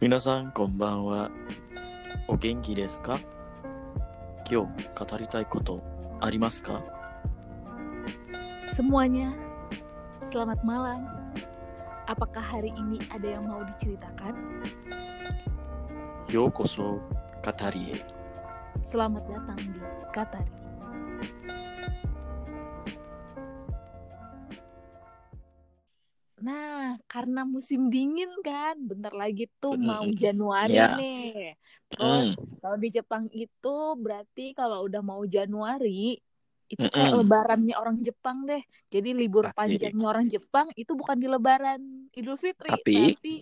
皆さんこんばんは。お元気ですか今日語りたいことありますか Semuanya, selamat malam. Apakah hari ini ada yang mau diceritakan? ようこそ語りへ。 Selamat datang di Katari. Karena musim dingin kan, bentar lagi tuh mau Mm, Januari ya. nih. Terus Mm, kalau di Jepang itu berarti kalau udah mau Januari itu kayak Mm-mm. lebarannya orang Jepang deh. Jadi libur Pasti. panjangnya orang Jepang itu bukan di lebaran Idul Fitri, Tapi- tapi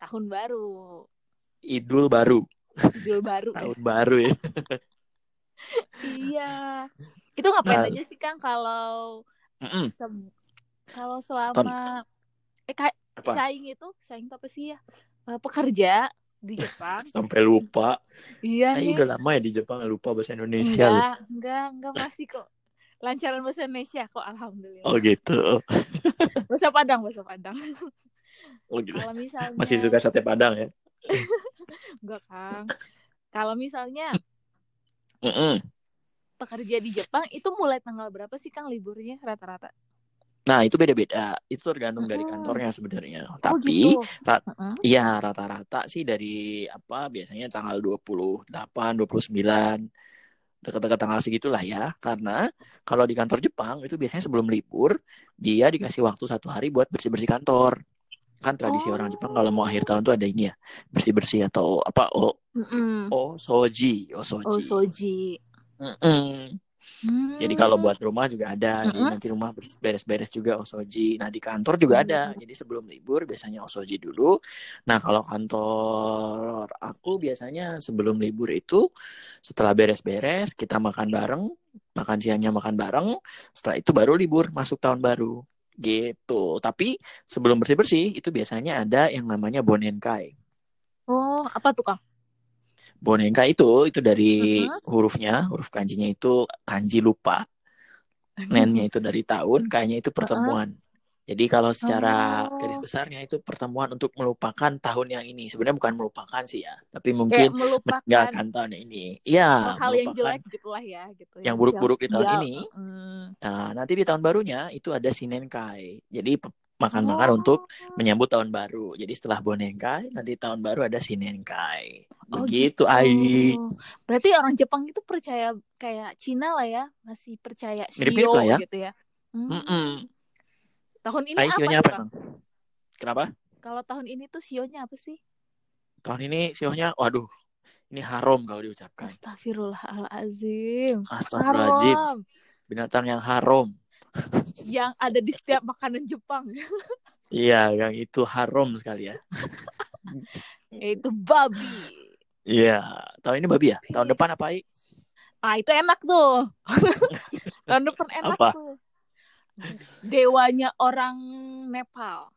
tahun baru. Idul baru, Idul baru. ya. tahun baru ya. Iya. Itu ngapain Nah. aja sih Kang kalau Mm-mm. se- kalau selama eh kayak Apa? Shaing itu, Shaing itu apa sih ya? Eh, pekerja di Jepang. Sampai lupa. iya Eh, nih. udah lama ya di Jepang lupa bahasa Indonesia. Enggak, enggak, enggak masih kok. Lancaran bahasa Indonesia kok alhamdulillah. Oh gitu. Bahasa Padang, bahasa Padang. Oh gitu. Kalau misalnya Masih suka sate Padang ya? enggak Kang. Kalau misalnya Mm-mm. pekerja di Jepang itu mulai tanggal berapa sih Kang liburnya rata-rata? Nah itu beda-beda. Itu tergantung dari kantornya sebenarnya. oh Tapi gitu. rat- Heeh. Iya, rata-rata sih dari apa biasanya tanggal 28, 29 dekat-dekat tanggal segitulah ya. Karena kalau di kantor Jepang itu biasanya sebelum libur dia dikasih waktu satu hari buat bersih-bersih kantor. Kan tradisi orang Jepang kalau mau akhir tahun tuh ada ini ya, bersih-bersih atau apa oh Mm-mm. oh soji, oh Oh soji. soji. Mm-mm. Hmm. Jadi kalau buat rumah juga ada, Mm-mm. nanti rumah beres-beres juga osoji. Nah di kantor juga ada, jadi sebelum libur biasanya osoji dulu. Nah kalau kantor aku biasanya sebelum libur itu setelah beres-beres kita makan bareng, makan siangnya makan bareng. Setelah itu baru libur masuk tahun baru gitu. Tapi sebelum bersih-bersih itu biasanya ada yang namanya bonenkai. Oh, apa tuh Kang? Bonenkai itu itu dari Mm-mm. hurufnya, huruf kanjinya itu kanji lupa. Nennya itu dari tahun, kayaknya itu pertemuan. Jadi kalau secara Oh. garis besarnya itu pertemuan untuk melupakan tahun yang ini. Sebenarnya bukan melupakan sih ya, tapi Kayak mungkin melupakan meninggalkan tahun ini. Iya, hal yang jelek gitulah ya gitu. yang buruk-buruk di tahun sial. ini. Mm. Nah, nanti di tahun barunya itu ada Sinenkai. Jadi makan-makan Oh. untuk menyambut tahun baru. Jadi setelah Bonenkai, nanti tahun baru ada Sinenkai. Oh, Begitu, gitu. Ai. Berarti orang Jepang itu percaya kayak Cina lah ya, masih percaya shio lah ya. gitu ya. Hmm. Mm-mm. Tahun ini Ai apa apa? Bang? Kenapa? Kalau tahun ini tuh sionya apa sih? Tahun ini sionya, waduh, ini haram kalau diucapkan. Astagfirullahalazim. Astagfirullahaladzim. Haram. binatang yang haram. Yang ada di setiap makanan Jepang Iya, yang itu haram sekali ya. yaitu babi. Iya, tahun ini babi ya? Tahun depan apa, I? Ah, itu enak tuh. tahun depan enak Apa? tuh. Dewanya orang Nepal.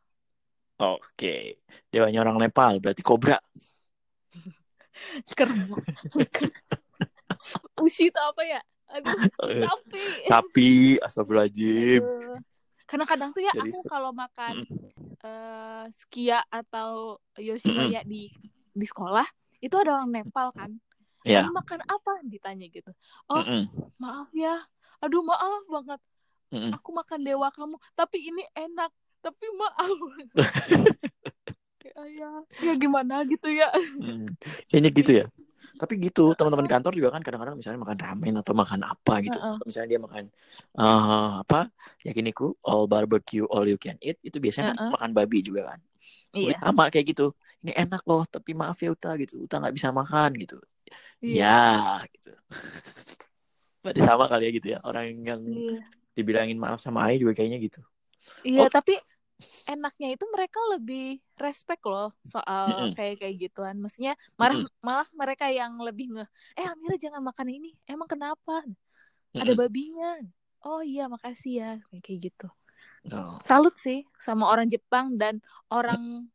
Oke, dewanya orang Nepal, berarti kobra. Keren. Ushi itu apa ya? Aduh, sapi. Tapi, astagfirullahaladzim. Aduh. Karena kadang tuh ya Jadi aku kalau makan eh skia atau yoshinoya di di sekolah itu ada orang Nepal kan. Kamu makan apa? Ditanya gitu. Oh, Mm-mm. maaf ya. Aduh, maaf banget. Mm-mm. Aku makan dewa kamu, tapi ini enak. Tapi maaf. ya, ya, ya gimana gitu ya. Mm. Kayaknya gitu ya. Tapi gitu, teman-teman kantor juga kan kadang-kadang misalnya makan ramen atau makan apa gitu. Heeh. Atau Misalnya dia makan eh, apa? Yakiniku, all barbecue, all you can eat. Itu biasanya kan Heeh. makan babi juga kan. Udah Iya. sama kayak gitu. Ini enak loh, tapi maaf ya Uta gitu. Uta nggak bisa makan gitu. Iya. Ya, gitu. Berarti sama kali ya gitu ya. Orang yang Iya. dibilangin maaf sama Ai juga kayaknya gitu. Iya, Oh. tapi enaknya itu mereka lebih respect loh soal kayak kayak gituan. Maksudnya malah malah mereka yang lebih nge, eh Amira jangan makan ini. Emang kenapa? Ada Mm-mm. babinya. Oh iya, makasih ya. Kayak kayak gitu. Oh. Salut sih sama orang Jepang dan orang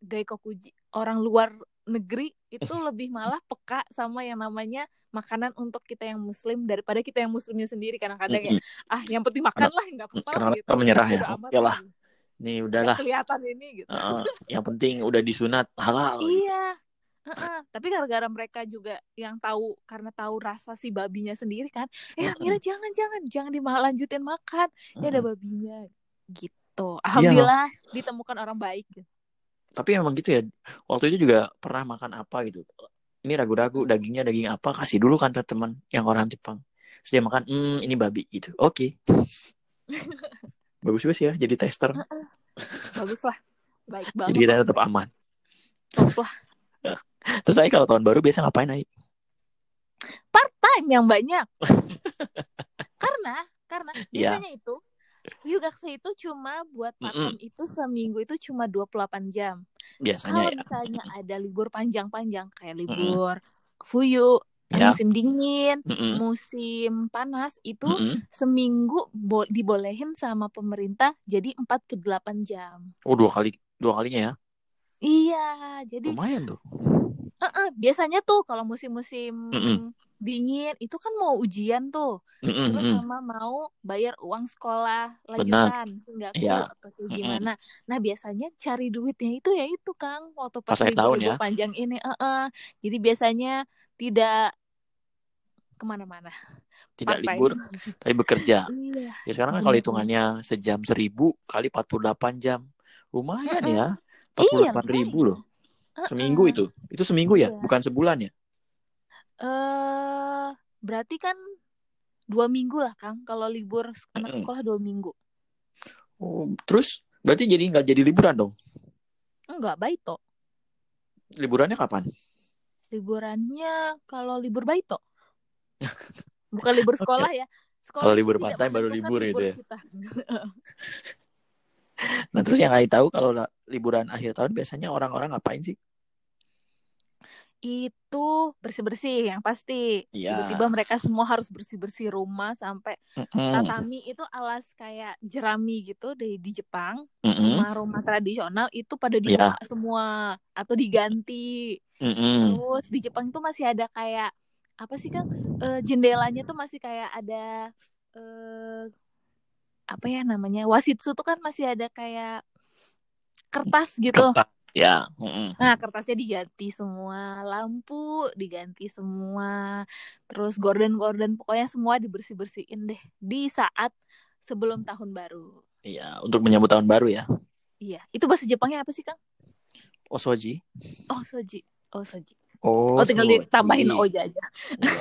Gaikokuji, orang luar negeri itu lebih malah peka sama yang namanya makanan untuk kita yang muslim daripada kita yang muslimnya sendiri kadang-kadang ya Mm-mm. ah yang penting makan lah nggak apa-apa gitu menyerah ya. Oke lah. Gitu. Nih udahlah. kelihatan ini gitu Heeh, yang penting udah disunat halal. gitu. iya Heeh, tapi gara-gara mereka juga yang tahu karena tahu rasa si babinya sendiri kan eh. Mira jangan jangan jangan dilanjutin makan ya ada babinya gitu alhamdulillah ditemukan orang baik Tapi emang gitu ya. Waktu itu juga pernah makan apa gitu. Ini ragu-ragu dagingnya daging apa kasih dulu kan ke teman yang orang Jepang. Terus dia makan, hmm ini babi gitu. Oke. Bagus juga sih ya jadi tester. bagus lah baik Jadi banget kita tetap aman. top lah Terus saya kalau tahun baru biasa ngapain Ai? part time yang banyak karena karena Iya. biasanya itu Ryugakse itu cuma buat part time itu seminggu itu cuma 28 jam Biasanya kalau ya. misalnya ada libur panjang-panjang kayak libur fuyu Ya. musim dingin Mm-mm. musim panas itu Mm-mm. seminggu bo- dibolehin sama pemerintah jadi 48 jam Oh dua kali dua kalinya ya. iya jadi Lumayan tuh. eh, biasanya tuh kalau musim-musim Mm-mm. dingin itu kan mau ujian tuh Mm-mm, terus mm-mm. sama mau bayar uang sekolah lanjutan hingga Iya. atau gimana nah biasanya cari duitnya itu ya itu Kang waktu pas Pas akhir tahun libur ya. panjang ini eh, eh. jadi biasanya tidak ke mana-mana Tidak part-time. libur tapi bekerja. iya Ya sekarang kan kalau hitungannya sejam seribu kali 48 jam. Lumayan ya. Iya, 48 ribu lumayan. loh. Seminggu itu. Itu seminggu ya, Iya. bukan sebulan ya? eh berarti kan dua minggu lah Kang kalau libur anak sekolah dua minggu Oh, terus berarti jadi nggak jadi liburan dong? enggak baik toh Liburannya kapan? Liburannya kalau libur baito bukan libur sekolah ya sekolah Kalau libur part-time baru menentukan libur itu ya. Nah terus yang Ai tahu kalau la- liburan akhir tahun biasanya orang-orang ngapain sih? Itu bersih bersih yang pasti Iya. tiba-tiba mereka semua harus bersih bersih rumah sampai Mm-mm. tatami itu alas kayak jerami gitu di di Jepang Mm-mm. rumah-rumah tradisional itu pada Iya. dibuka semua atau diganti Mm-mm. terus di Jepang itu masih ada kayak apa sih Kang Eh, jendelanya tuh masih kayak ada eh apa ya namanya wasitsu tuh kan masih ada kayak kertas gitu Kertas. Ya. Mm-mm. nah kertasnya diganti semua lampu diganti semua terus gorden gorden pokoknya semua dibersih bersihin deh di saat sebelum tahun baru Iya. Untuk menyambut tahun baru ya. iya itu bahasa Jepangnya apa sih Kang Osoji. oh soji oh soji Oh, oh tinggal soji. ditambahin oja aja Iya.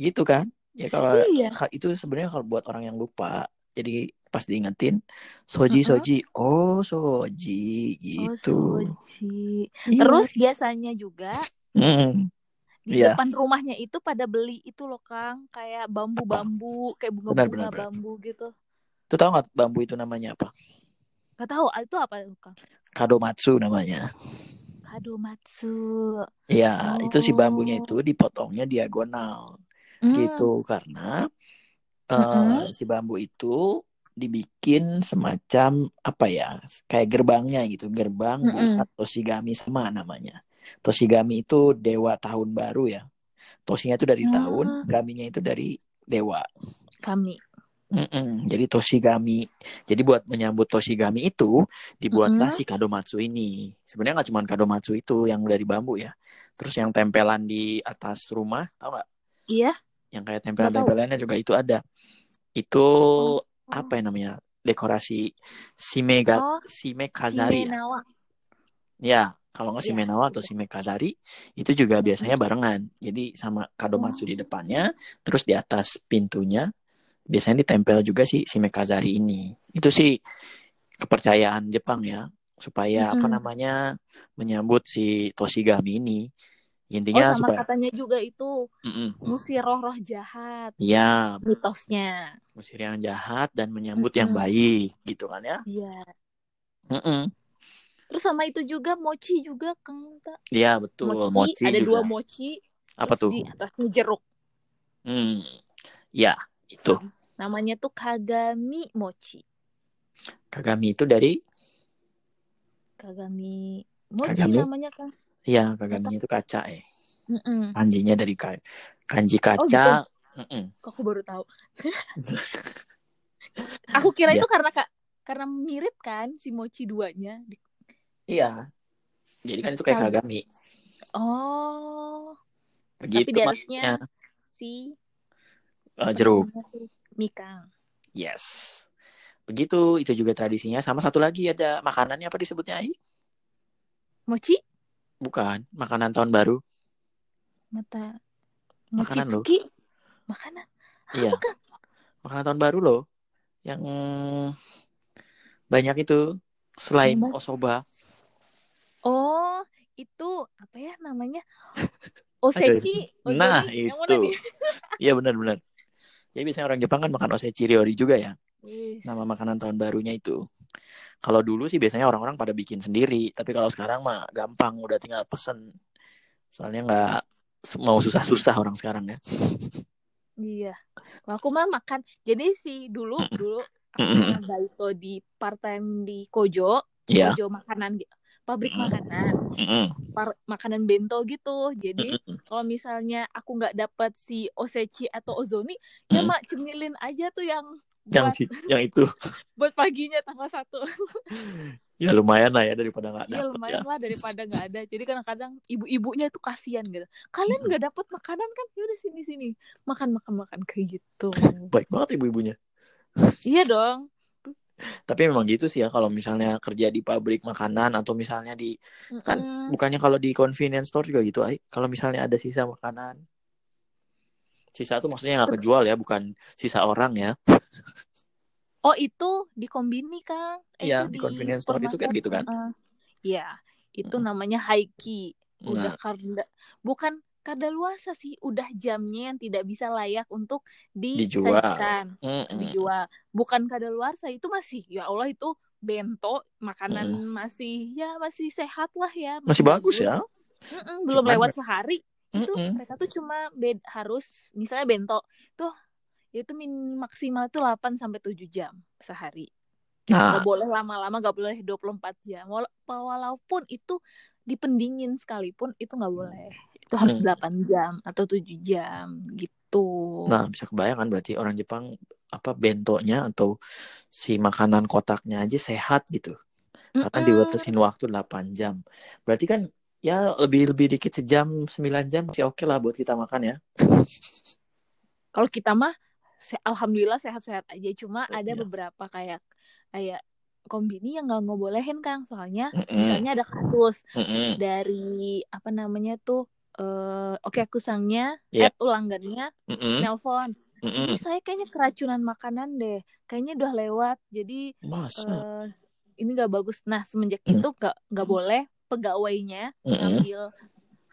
gitu kan? Ya kalau iya itu sebenarnya kalau buat orang yang lupa, jadi pas diingetin soji Mm-mm. soji, oh soji oh gitu. soji Iya. Terus biasanya juga Mm-mm. di Iya. depan rumahnya itu pada beli itu loh Kang, kayak bambu-bambu, kayak bunga-bunga benar, benar. bambu gitu. Tuh tahu nggak bambu itu namanya apa? Gak tahu ah, itu apa Kang? Kadomatsu namanya. Kadomatsu. Iya, itu si bambunya Oh. itu dipotongnya diagonal Hmm. gitu karena eh, Mm-mm. si bambu itu dibikin semacam apa ya kayak gerbangnya gitu gerbang Mm-mm. buat Toshigami sama namanya Toshigami itu dewa tahun baru ya Toshinya itu dari Ah. tahun gaminya itu dari dewa Kami. Mm-mm. jadi Toshigami jadi buat menyambut Toshigami itu dibuatlah Mm-mm. si kadomatsu ini sebenarnya nggak cuma kadomatsu itu yang dari bambu ya terus yang tempelan di atas rumah tau nggak Iya. Yang kayak tempelan-tempelannya juga itu ada. Itu apa ya namanya? Dekorasi simega Oh, simekazari ya. Shimenawa. ya kalau nggak Iya, simenawa atau itu. simekazari itu juga biasanya barengan. Jadi sama kadomatsu Oh. di depannya terus di atas pintunya biasanya ditempel juga si simekazari ini. Itu sih kepercayaan Jepang ya supaya apa Mm-mm. namanya menyambut si Toshigami ini Oh, intinya sama supaya katanya juga itu Mm-mm. ngusir roh-roh jahat. ya Mitosnya. musir yang jahat dan menyambut yang Mm-mm. baik gitu kan ya Iya. Mm-mm. Terus sama itu juga mochi juga Kang. Iya betul Mochi, mochi ada juga dua mochi. apa tuh Di atasnya jeruk. hmm ya itu Namanya tuh Kagami Mochi. kagami itu dari Kagami Mochi Kagami? namanya kan. Ya kagaminya itu kaca eh Mm-mm. kanjinya dari ka- kanji Oh, gitu. kaca Mm-mm. Kok aku baru tahu. aku kira Iya. itu karena kak karena mirip kan si Mochi duanya. Iya jadi kan itu kayak Kag- kagami Oh, Begitu tapi di atasnya si Eh, jeruk. Mikang. Yes. Begitu, itu juga tradisinya. Sama satu lagi ada makanannya apa disebutnya, Ai? Mochi Bukan, makanan tahun baru. mata Makanan. Mochitsuki makanan. Iya. Apa Kang? Makanan tahun baru loh. Yang banyak itu selain osoba. Oh, itu apa ya namanya? Osechi. Ozoni. Nah, Yang itu. Iya benar-benar. Jadi biasanya orang Jepang kan makan osechi ryori juga ya. Nama makanan tahun barunya itu. Kalau dulu sih biasanya orang-orang pada bikin sendiri. Tapi kalau sekarang mah gampang. Udah tinggal pesen. Soalnya nggak mau susah-susah orang sekarang ya. Iya. Kalau aku mah makan. Jadi sih dulu dulu aku baito di part time di Kojo, Iya. Kojo makanan pabrik makanan, par- makanan bento gitu. Jadi kalau misalnya aku nggak dapat si Osechi atau Ozoni, ya Mm. mak cemilin aja tuh yang Yang buat sih, yang itu. buat paginya tanggal satu. Ya lumayan lah ya daripada nggak Iya dapet lumayan ya. lah daripada nggak ada. Jadi kadang-kadang ibu-ibunya itu kasihan gitu. Kalian nggak dapat makanan kan? Ya udah sini sini makan makan makan kayak gitu. Baik banget ibu-ibunya. iya dong. Tapi memang gitu sih ya kalau misalnya kerja di pabrik makanan atau misalnya di kan Mm-mm. bukannya kalau di convenience store juga gitu, ay. Kalau misalnya ada sisa makanan, sisa tuh maksudnya nggak kejual ya, bukan sisa orang ya. Oh itu di kombini Kang? Eh, Iya, itu di convenience store itu kan gitu kan. Iya, itu Mm. namanya haiki. Udah Nah, karda bukan kadaluarsa sih, udah jamnya yang tidak bisa layak untuk dijual. Mm-mm. dijual. Bukan kadaluarsa itu masih ya Allah itu bento makanan Mm. masih ya masih sehat lah ya, Masih bagus ya. Mm-mm, belum Cuman- lewat sehari itu Mm-mm. mereka tuh cuma bed harus misalnya bento tuh itu min maksimal tuh 8 sampai 7 jam sehari. Nah, Gak boleh lama-lama, gak boleh 24 jam. Wala- Walaupun itu dipendingin sekalipun itu nggak boleh. Itu harus Hmm. 8 jam atau 7 jam gitu. nah bisa kebayangkan berarti orang Jepang apa bentonya atau si makanan kotaknya aja sehat gitu. Karena Mm-mm. dibatasin waktu 8 jam. Berarti kan ya lebih lebih dikit sejam 9 jam masih oke lah buat kita makan ya. Kalau kita mah se- alhamdulillah sehat-sehat aja. Cuma ada Iya. beberapa kayak kayak kombini yang nggak ngebolehin Kang. Soalnya Mm-mm. misalnya ada kasus Mm-mm. dari apa namanya tuh eh oke aku sangnya Iya. eh pelanggannya Mm-mm. nelpon Mm-mm. ini saya kayaknya keracunan makanan deh kayaknya udah lewat jadi Masa? eh ini nggak bagus nah semenjak Hmm. itu nggak nggak boleh pegawainya Mm-mm. ngambil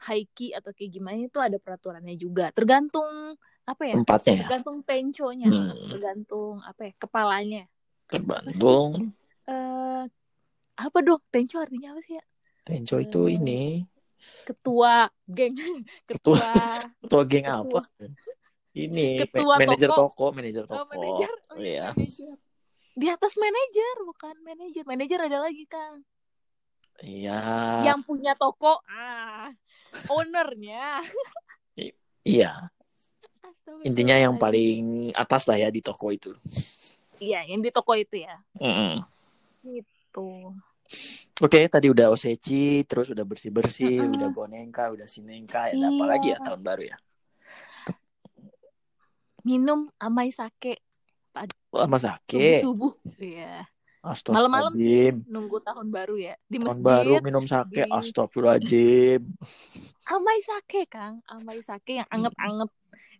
haiki atau kayak gimana itu ada peraturannya juga tergantung apa ya Tempatnya ya. tergantung penconya Hmm. tergantung apa ya kepalanya Terbantung. eh apa dong tenco artinya apa sih ya Tenco itu Eh, ini ketua geng Ketua. ketua geng ketua. apa? Ini Ketua ma- manajer toko. toko, manajer Oh, toko. manajer. Oh, Iya. manajer. Di atas manajer, bukan manajer. Manajer ada lagi, Kang. Iya. Yang punya toko, ah, ownernya. Iya. Intinya yang paling atas lah ya di toko itu. Iya, yang di toko itu ya. Mm-mm. Gitu. Oke, tadi udah osechi, terus udah bersih-bersih, Mm-mm. udah bonengka, udah sinengka, ada apa Iya. lagi ya tahun baru ya? Minum amai sake Oh, sama sake. subuh-subuh. Iya. Malam-malam sih nunggu tahun baru ya. Di Tahun masjid, baru minum sake, di- astagfirullahaladzim. amai sake, Kang. Amai sake yang anget-anget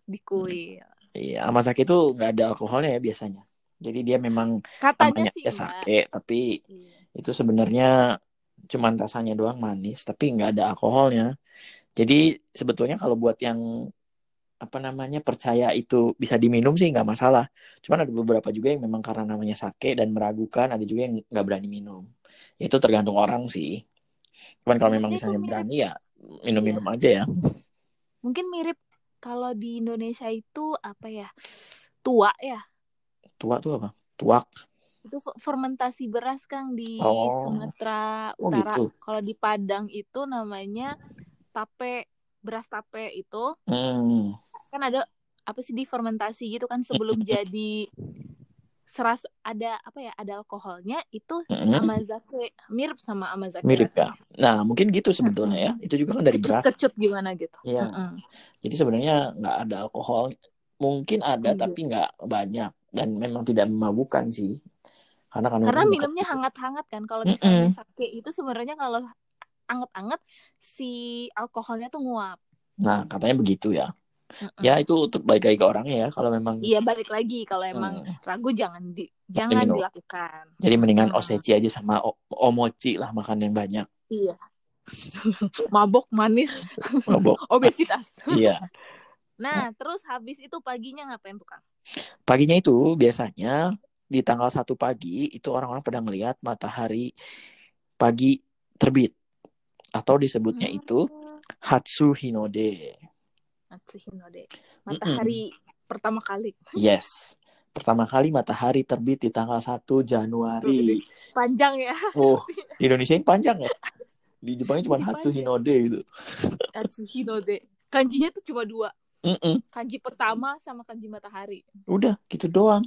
di kuil. Iya, sama sake itu nggak ada alkoholnya ya biasanya. Jadi dia memang Katanya namanya sih ya enggak. sake, tapi Iya. itu sebenarnya cuman rasanya doang manis, tapi nggak ada alkoholnya. Jadi sebetulnya kalau buat yang apa namanya percaya itu bisa diminum sih nggak masalah. Cuman ada beberapa juga yang memang karena namanya sake dan meragukan, ada juga yang nggak berani minum. Itu tergantung orang sih. Cuman kalau memang misalnya mirip. berani ya minum-minum aja ya. Mungkin mirip kalau di Indonesia itu apa ya? Tua ya. Tua tuh apa? Tuak. Itu fe- fermentasi beras Kang di Oh. Sumatera Oh, Utara. gitu. Kalau di Padang itu namanya tape, beras tape itu Hmm. Kan ada apa sih difermentasi gitu kan sebelum jadi seras ada apa ya ada alkoholnya itu Mm-mm. amazake mirip sama amazake mirip ya. Nah mungkin gitu sebetulnya ya. Itu juga kan dari beras. kecut-kecut gimana gitu. Mm-mm. Jadi sebenarnya nggak ada alkohol. Mungkin ada Iya. tapi nggak banyak dan memang tidak memabukkan sih. Karena kan karena minumnya hangat-hangat kan kalau misalnya sake itu sebenarnya kalau anget-anget si alkoholnya tuh nguap Nah katanya begitu ya. Mm-mm. Ya itu untuk balik lagi ke orangnya ya. Kalau memang iya balik lagi kalau emang Hmm. ragu jangan di jangan dilakukan jadi mendingan Hmm. osechi aja sama o- omochi lah makan yang banyak. iya mabok manis Mabok. obesitas iya. nah terus habis itu paginya ngapain tuh kang Paginya itu biasanya di tanggal satu pagi itu orang-orang pada melihat matahari pagi terbit atau disebutnya itu Hatsu Hinode. Natsuhinode matahari pertama kali Yes. Pertama kali matahari terbit di tanggal 1 Januari. panjang ya Oh, di Indonesia ini panjang ya. Di Jepangnya cuma Di Hatsu panjang. Hinode gitu. Natsuhinode kanjinya tuh cuma dua Mm-mm. kanji pertama sama kanji matahari Udah, gitu doang.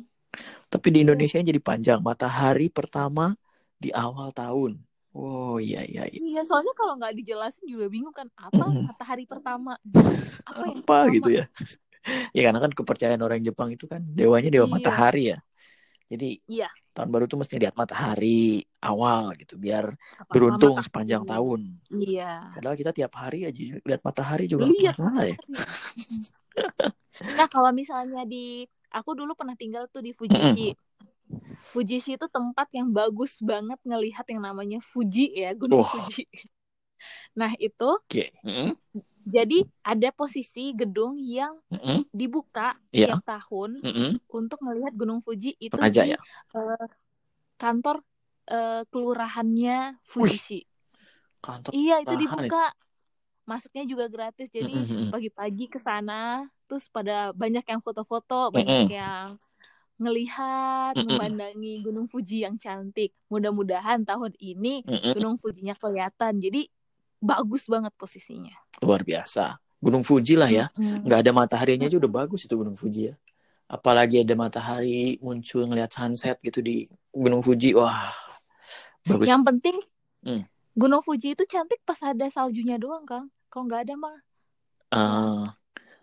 Tapi di Indonesia jadi panjang. Matahari pertama di awal tahun. Oh iya iya. iya. iya soalnya kalau nggak dijelasin juga bingung kan apa Mm-mm. matahari pertama apa yang Apa pertama? gitu ya? ya karena kan kepercayaan orang Jepang itu kan dewanya dewa Iya. matahari ya. Jadi Iya. tahun baru tuh mesti lihat matahari awal gitu biar Apa-apa beruntung matahari. sepanjang tahun. iya Padahal kita tiap hari aja lihat matahari juga Iya. masalah ya. nah kalau misalnya di aku dulu pernah tinggal tuh di Fujishi Fujishi itu tempat yang bagus banget ngelihat yang namanya Fuji ya Gunung Wah. Fuji nah itu Oke. Mm-mm. jadi ada posisi gedung yang Mm-mm. dibuka Iya. tiap tahun Mm-mm. untuk melihat Gunung Fuji itu Sengaja di ya. eh, kantor eh, kelurahannya Fujishi. Kantor. Iya, itu dibuka. Masuknya juga gratis. Jadi pagi-pagi ke sana terus pada banyak yang foto-foto, banyak Mm-mm. yang ngelihat, Mm-mm. memandangi Gunung Fuji yang cantik. Mudah-mudahan tahun ini Mm-mm. Gunung Fujinya kelihatan. Jadi bagus banget posisinya. Luar biasa. Gunung Fuji lah ya. Mm. nggak ada mataharinya aja udah bagus itu Gunung Fuji ya. Apalagi ada matahari muncul ngeliat sunset gitu di Gunung Fuji, wah bagus. Yang penting Hmm. Gunung Fuji itu cantik pas ada saljunya doang, Kang. Kalau nggak ada mah Eh,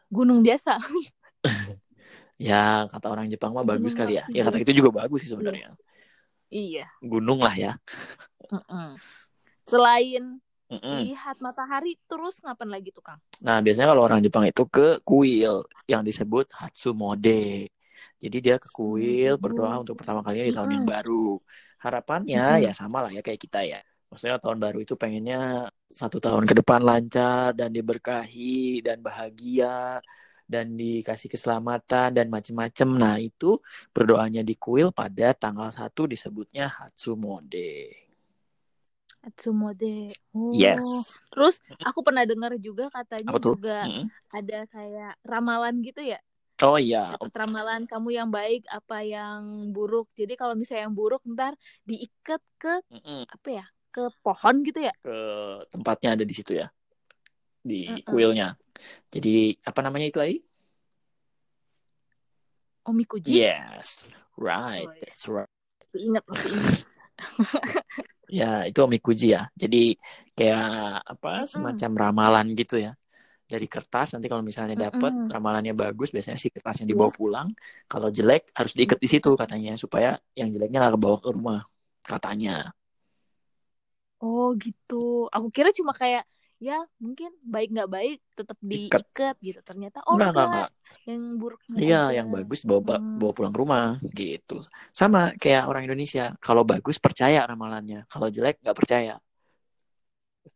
gunung biasa. ya kata orang Jepang mah bagus Gunung kali ya. Ya kata itu juga bagus sih sebenarnya. iya. Gunung lah ya. Selain lihat matahari, terus ngapain lagi tuh, Kang? Nah biasanya kalau orang Jepang itu ke kuil yang disebut Hatsumode. Jadi dia ke kuil berdoa untuk pertama kalinya di tahun yang baru. Harapannya ya sama lah ya kayak kita ya. Maksudnya tahun baru itu pengennya satu tahun ke depan lancar dan diberkahi dan bahagia dan dikasih keselamatan dan macem-macem. Nah itu berdoanya di kuil pada tanggal 1 disebutnya Hatsumode. Atsumode. Oh. Yes. Terus aku pernah dengar juga katanya juga Mm-mm. ada kayak ramalan gitu ya. Oh iya, Dapat ramalan kamu yang baik apa yang buruk. Jadi kalau misalnya yang buruk ntar diikat ke Mm-mm. apa ya? Ke pohon gitu ya. ke tempatnya ada di situ ya di Mm-mm. kuilnya jadi apa namanya itu Ai? Omikuji. yes right Oh, iya. that's right ingat, ya itu omikuji ya jadi kayak apa semacam ramalan gitu ya dari kertas nanti kalau misalnya dapat Mm-mm. ramalannya bagus biasanya si kertasnya dibawa pulang kalau jelek harus diikat di situ katanya supaya yang jeleknya nggak kebawa ke rumah katanya Oh gitu. Aku kira cuma kayak ya mungkin baik nggak baik tetap Ikat. diikat gitu. Ternyata oh enggak, enggak. enggak. Yang buruknya Iya, aja. yang bagus bawa Hmm. bawa pulang ke rumah gitu. Sama kayak orang Indonesia, kalau bagus percaya ramalannya, kalau jelek nggak percaya.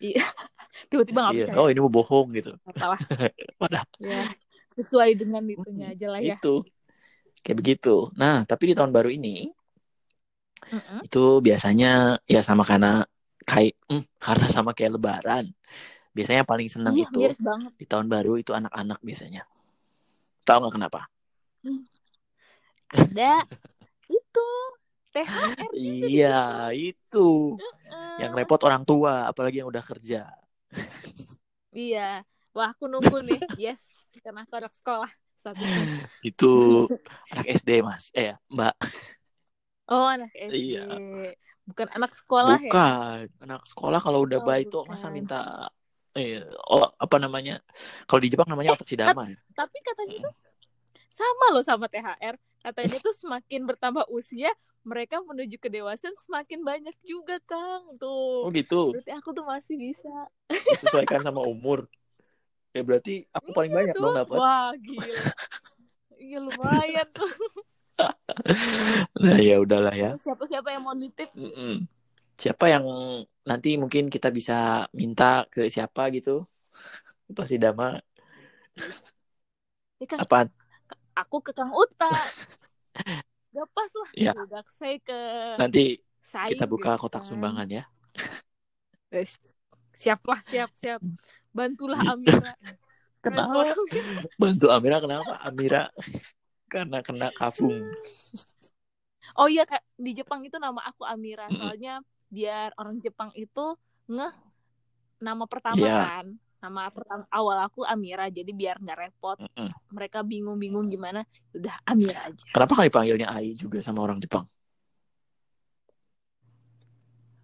Tiba-tiba nggak Iya. percaya. Oh ini mau bohong gitu. Apalah. Padahal ya sesuai dengan itunya aja lah ya. itu kayak begitu. Nah tapi di tahun baru ini Mm-mm. itu biasanya ya sama karena kayak hmm, karena sama kayak Lebaran. Biasanya paling senang Iya, itu di tahun baru itu anak-anak biasanya. Tahu nggak kenapa? Ada itu THR Iya itu yang repot orang tua, apalagi yang udah kerja. Iya. Wah, aku nunggu nih. Yes, karena aku anak sekolah saat itu. itu anak SD mas eh Mbak Oh, anak SD. Iya. Bukan anak sekolah ya? Bukan. Anak sekolah kalau udah Oh, baik tuh masa minta eh oh, apa namanya? Kalau di Jepang namanya otopsi dama ya. Tapi katanya tuh sama loh sama THR. Katanya tuh semakin bertambah usia, mereka menuju kedewasaan semakin banyak juga, Kang. Oh Tuh. gitu. Berarti aku tuh masih bisa. Disesuaikan sama umur. Ya berarti aku paling banyak dong Tuh. dapat. Wah, gila. Iya lumayan tuh. Nah, ya udahlah ya. Siapa-siapa yang mau nitip? Siapa yang nanti mungkin kita bisa minta ke siapa gitu? Otopsi dama Ya, Kang, apaan? aku ke Kang Uta. Gak pas lah. Ya. Gak saya ke Nanti Saing kita buka gitu kotak kan. sumbangan ya. Wes, Siap lah, siap, siap. Bantulah Amira. Kenapa? Bantu Amira kenapa? Amira karena kena kafung. Oh iya, Kak, di Jepang itu nama aku Amira. Soalnya biar orang Jepang itu ngeh nama pertama Iya. kan. Nama pertama awal aku Amira, jadi biar nggak repot. Mm-mm. Mereka bingung-bingung gimana, udah Amira aja. Kenapa kan dipanggilnya Ai juga sama orang Jepang?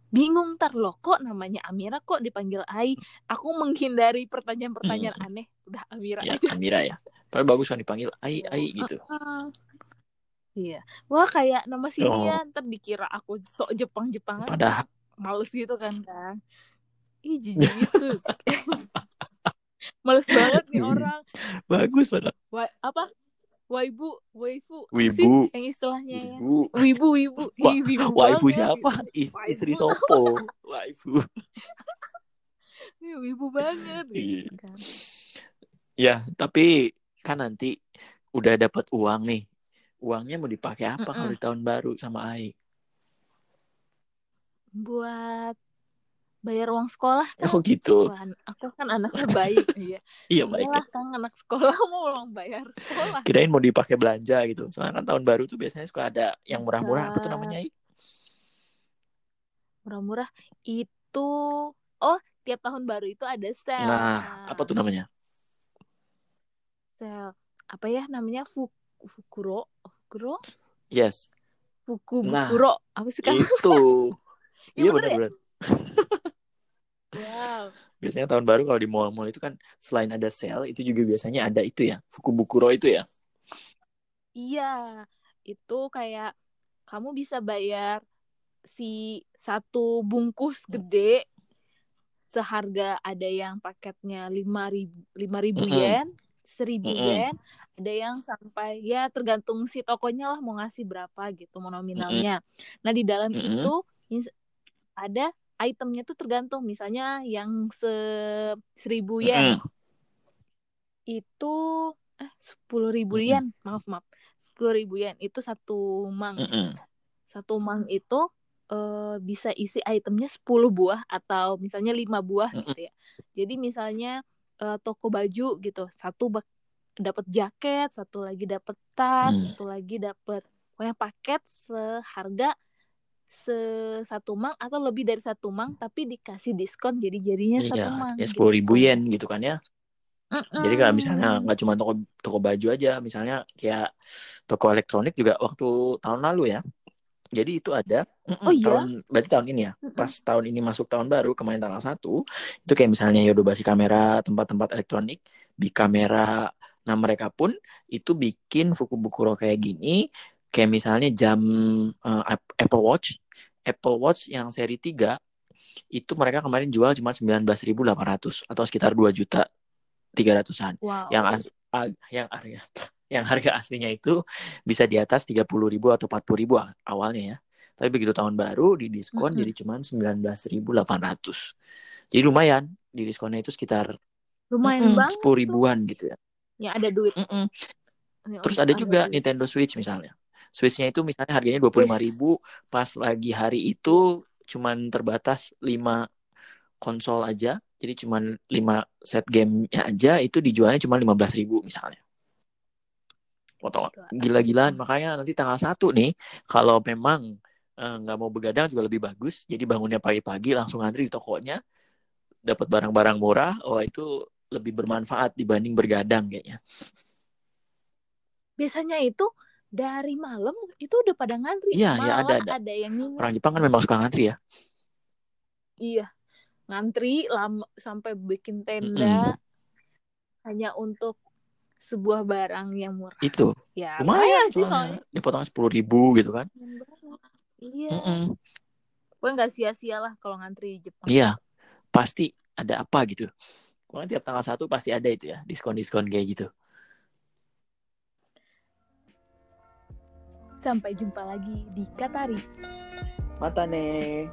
Bingung ntar loh, kok namanya Amira kok dipanggil Ai? Aku menghindari pertanyaan-pertanyaan aneh. Udah Amira Ya, aja. Amira ya. Tapi bagus kan dipanggil Ai Ai gitu. Iya. Wah, kayak nama sini Oh. ya, ntar dikira aku sok Jepang-Jepangan. Padahal males gitu kan kan ih jijik gitu males banget nih Iya. orang bagus padahal. Wa- apa waibu waifu Wibu. sih yang istilahnya ya Ibu. wibu wibu Wa- Ih, wibu Waifu banget siapa? Waifu. istri Sopo. Waifu. Wibu banget Iya. gitu kan Ya, tapi kan nanti udah dapat uang nih. Uangnya mau dipakai apa kalau Mm-mm. di tahun baru sama Ai? buat bayar uang sekolah kan Oh gitu. Wah, aku kan anaknya baik iya Iya baik. Iyalah kan anak sekolah mau uang bayar sekolah Kirain mau dipakai belanja gitu. Soalnya kan tahun baru tuh biasanya suka ada yang murah-murah. Apa tuh namanya? Murah-murah itu oh tiap tahun baru itu ada sale Nah, apa tuh namanya? Sale apa ya namanya Fu- Fukuro Fukuro Yes. Fuku Nah. Bukuro apa sih kan Itu. Iya, iya ya? benar-benar. wow Biasanya tahun baru kalau di mall-mall itu kan selain ada sale itu juga biasanya ada itu ya. Fukubukuro itu ya. iya itu kayak kamu bisa bayar si satu bungkus Hmm. gede seharga ada yang paketnya lima ribu lima ribu yen seribu Mm-mm. yen ada yang sampai ya tergantung si tokonya lah mau ngasih berapa gitu mau nominalnya nah di dalam Mm-mm. itu ins- ada itemnya tuh tergantung misalnya yang se seribu yen Mm-mm. itu eh sepuluh ribu Mm-mm. yen maaf maaf sepuluh ribu yen itu satu mang Mm-mm. satu mang itu eh, bisa isi itemnya 10 buah atau misalnya lima buah gitu ya jadi misalnya eh, toko baju gitu satu dapat jaket satu lagi dapat tas Hmm. satu lagi dapat pokoknya paket seharga se satu mang atau lebih dari satu mang tapi dikasih diskon jadi jadinya satu mang ya sepuluh ribu gitu. yen gitu kan ya. Jadi kalau misalnya nggak cuma toko toko baju aja, misalnya kayak toko elektronik juga waktu tahun lalu ya. Jadi itu ada. Oh iya? Tahun berarti tahun ini ya. Pas tahun ini masuk tahun baru kemarin tanggal 1 itu kayak misalnya Yodobashi kamera, tempat-tempat elektronik, di kamera. Nah, mereka pun itu bikin Fukubukuro kayak gini, kayak misalnya jam eh, Apple Watch, Apple Watch yang seri 3 itu mereka kemarin jual cuma 19.800 atau sekitar 2 juta 300-an wow yang as- a- yang harga yang harga aslinya itu bisa di atas 30.000 atau 40.000 a- awalnya ya. Tapi begitu tahun baru di diskon Mm-mm. jadi cuma 19.800. Jadi lumayan di diskonnya itu sekitar lumayan mm-mm, banget 10 tuh ribuan gitu ya. yang ada duit Mm-mm. Yang Terus ada juga duit. Nintendo Switch misalnya. Switch-nya itu misalnya harganya 25.000 pas lagi hari itu cuman terbatas 5 konsol aja. Jadi cuman 5 set gamenya aja itu dijualnya cuma 15.000 misalnya. Potong gila-gilaan makanya nanti tanggal 1 nih kalau memang eh, nggak mau begadang juga lebih bagus. Jadi bangunnya pagi-pagi langsung antri di tokonya dapat barang-barang murah. Oh itu lebih bermanfaat dibanding bergadang kayaknya. biasanya itu dari malam itu udah pada ngantri. Iya, Malah ada, ada. ada yang nginep. Orang Jepang kan memang suka ngantri ya. Iya, ngantri lama sampai bikin tenda hanya untuk sebuah barang yang murah. Itu Ya, lumayan sih soalnya. Dipotong sepuluh ribu gitu kan. Iya. Mm-mm. Gue nggak sia-sia lah kalau ngantri di Jepang. Iya, pasti ada apa gitu. Pokoknya tiap tanggal satu pasti ada itu ya, diskon-diskon kayak gitu. Sampai jumpa lagi di Katari. Mata nih.